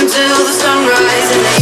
until the sunrise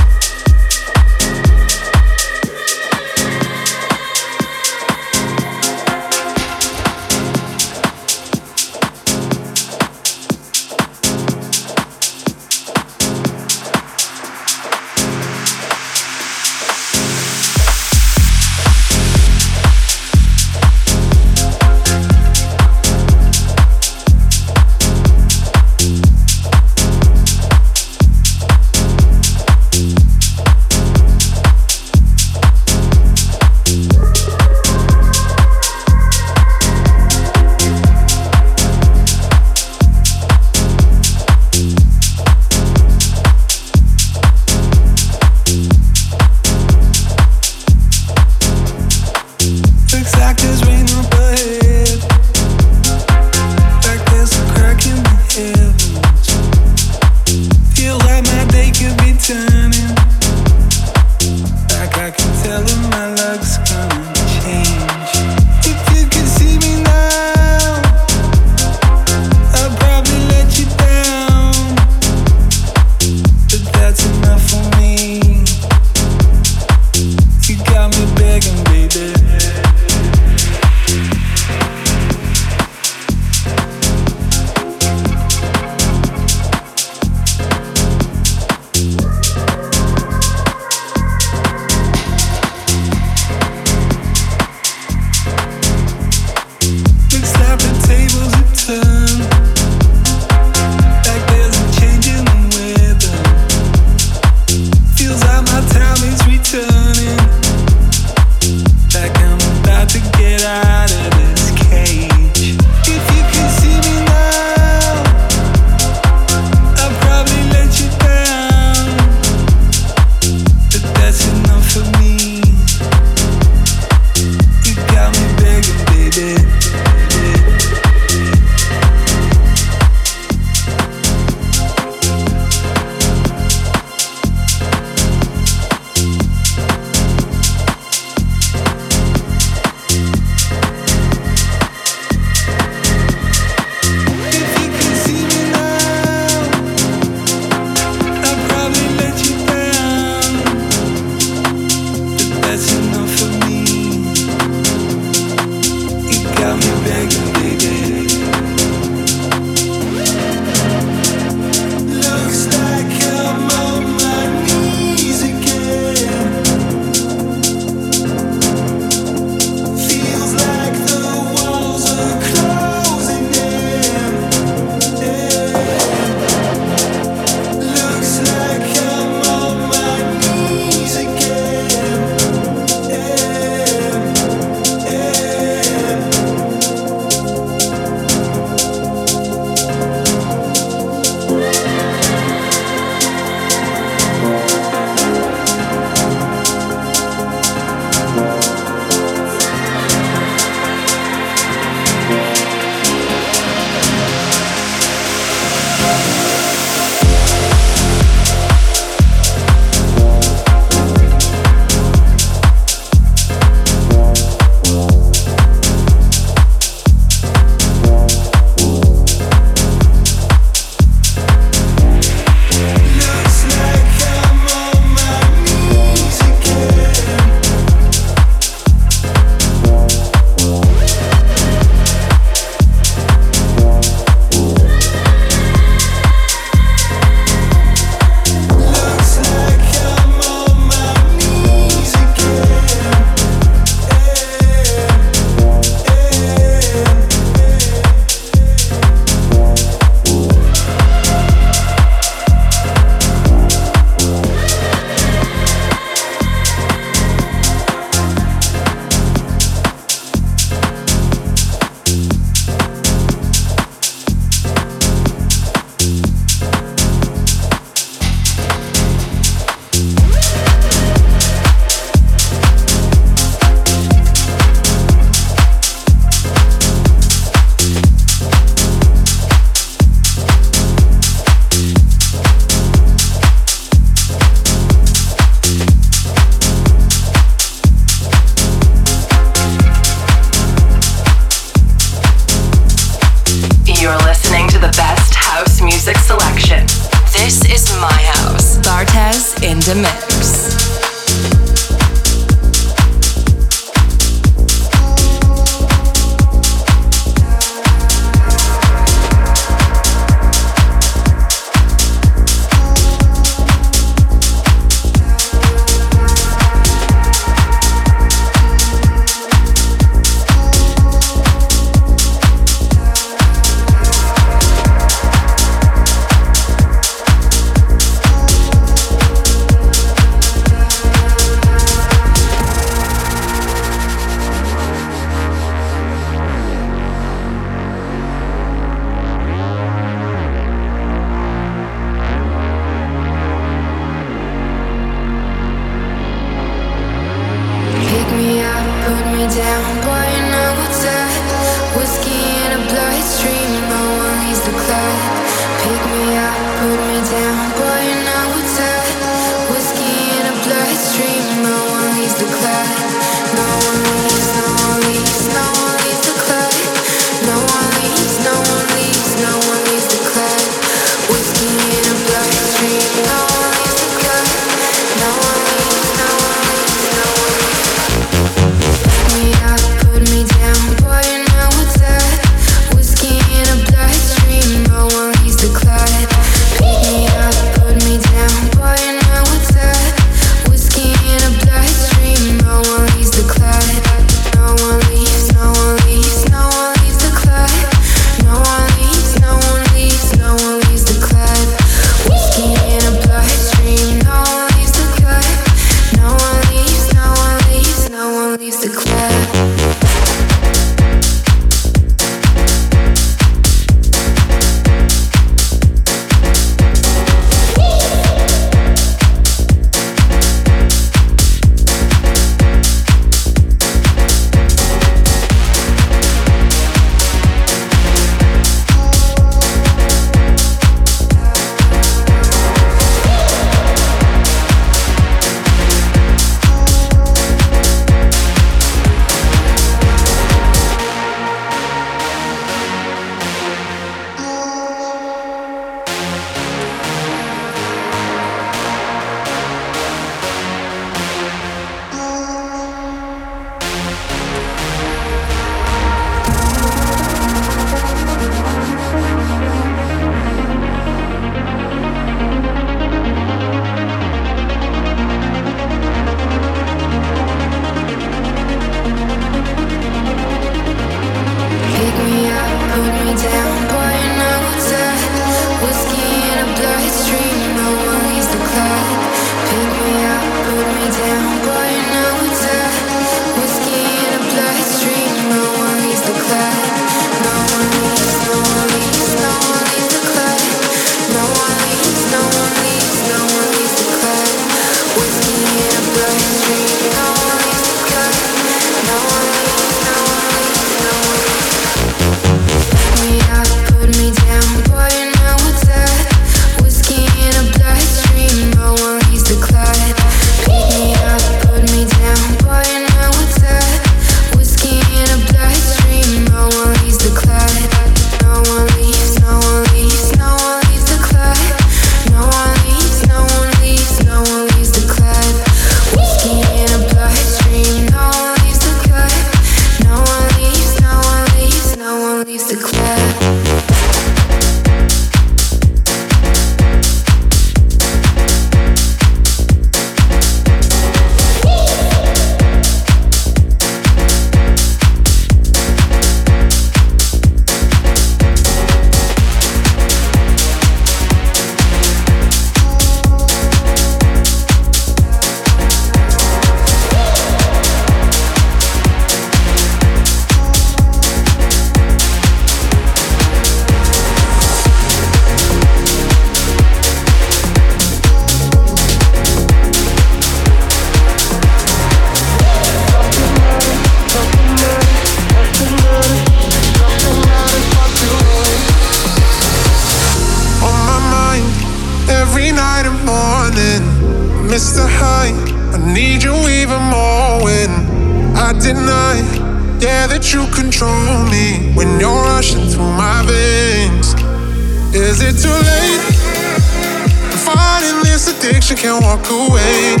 addiction can't walk away.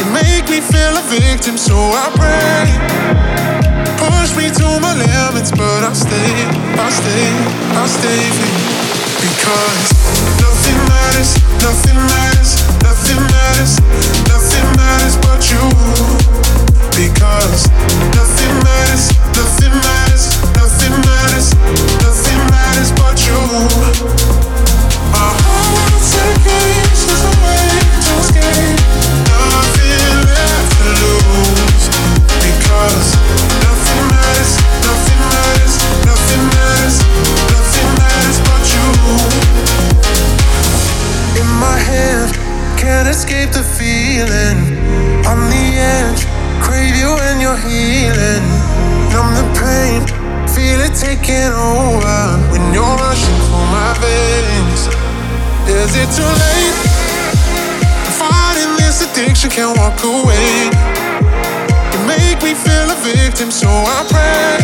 You make me feel a victim, so I pray. Push me to my limits, but I stay, I stay, I stay for you. Because nothing matters, nothing matters, nothing matters, nothing matters but you. Because nothing matters, nothing matters, nothing matters, nothing matters but you. My heart world's a game. can't escape the feeling. On the edge, crave you when you're healing. Numb the pain, feel it taking over when you're rushing through my veins. Is it too late? Fighting this addiction, can't walk away. You make me feel a victim, so I pray.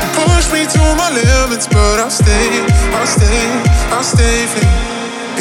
You push me to my limits, but I'll stay, I'll stay, I'll stay. Fit.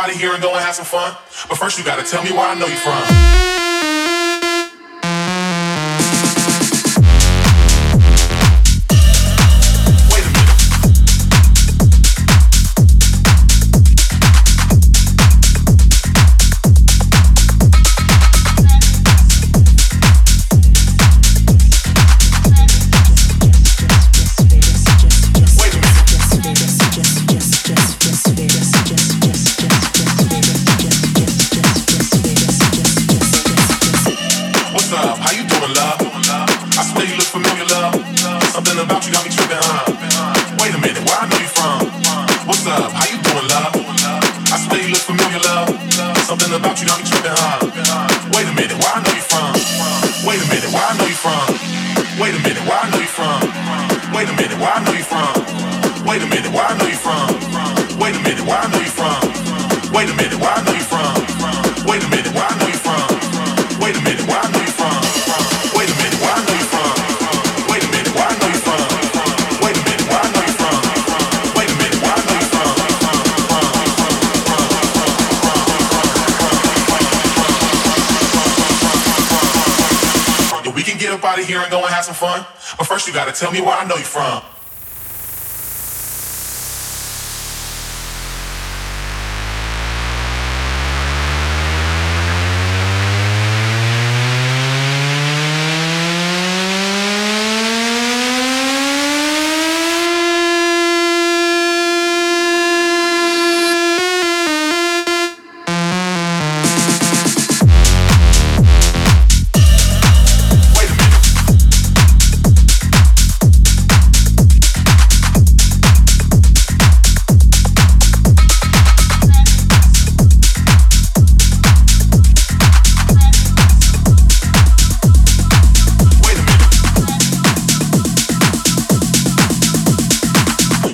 out of here and go and have some fun. But first, you gotta tell me where I know you from.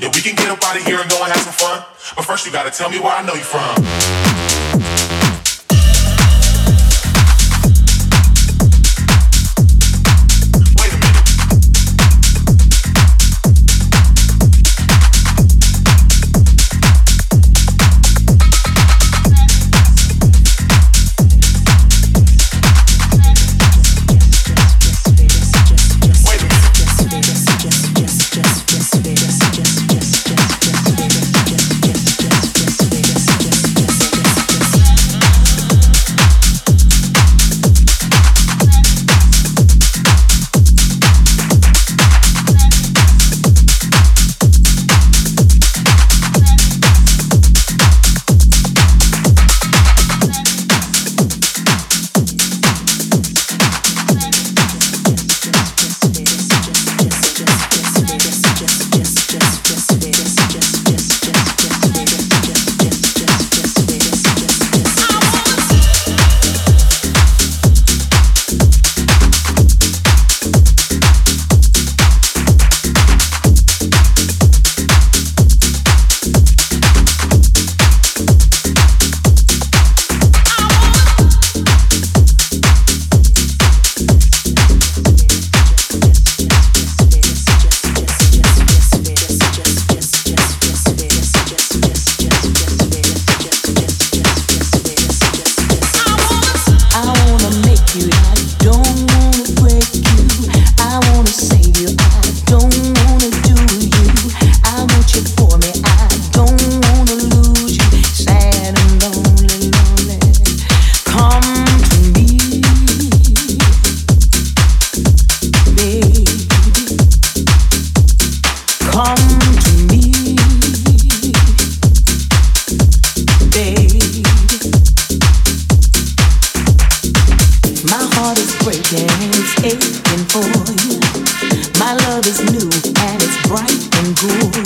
If we can get up out of here and go and have some fun, but first you gotta tell me where I know you from. My love is new and it's bright and cool.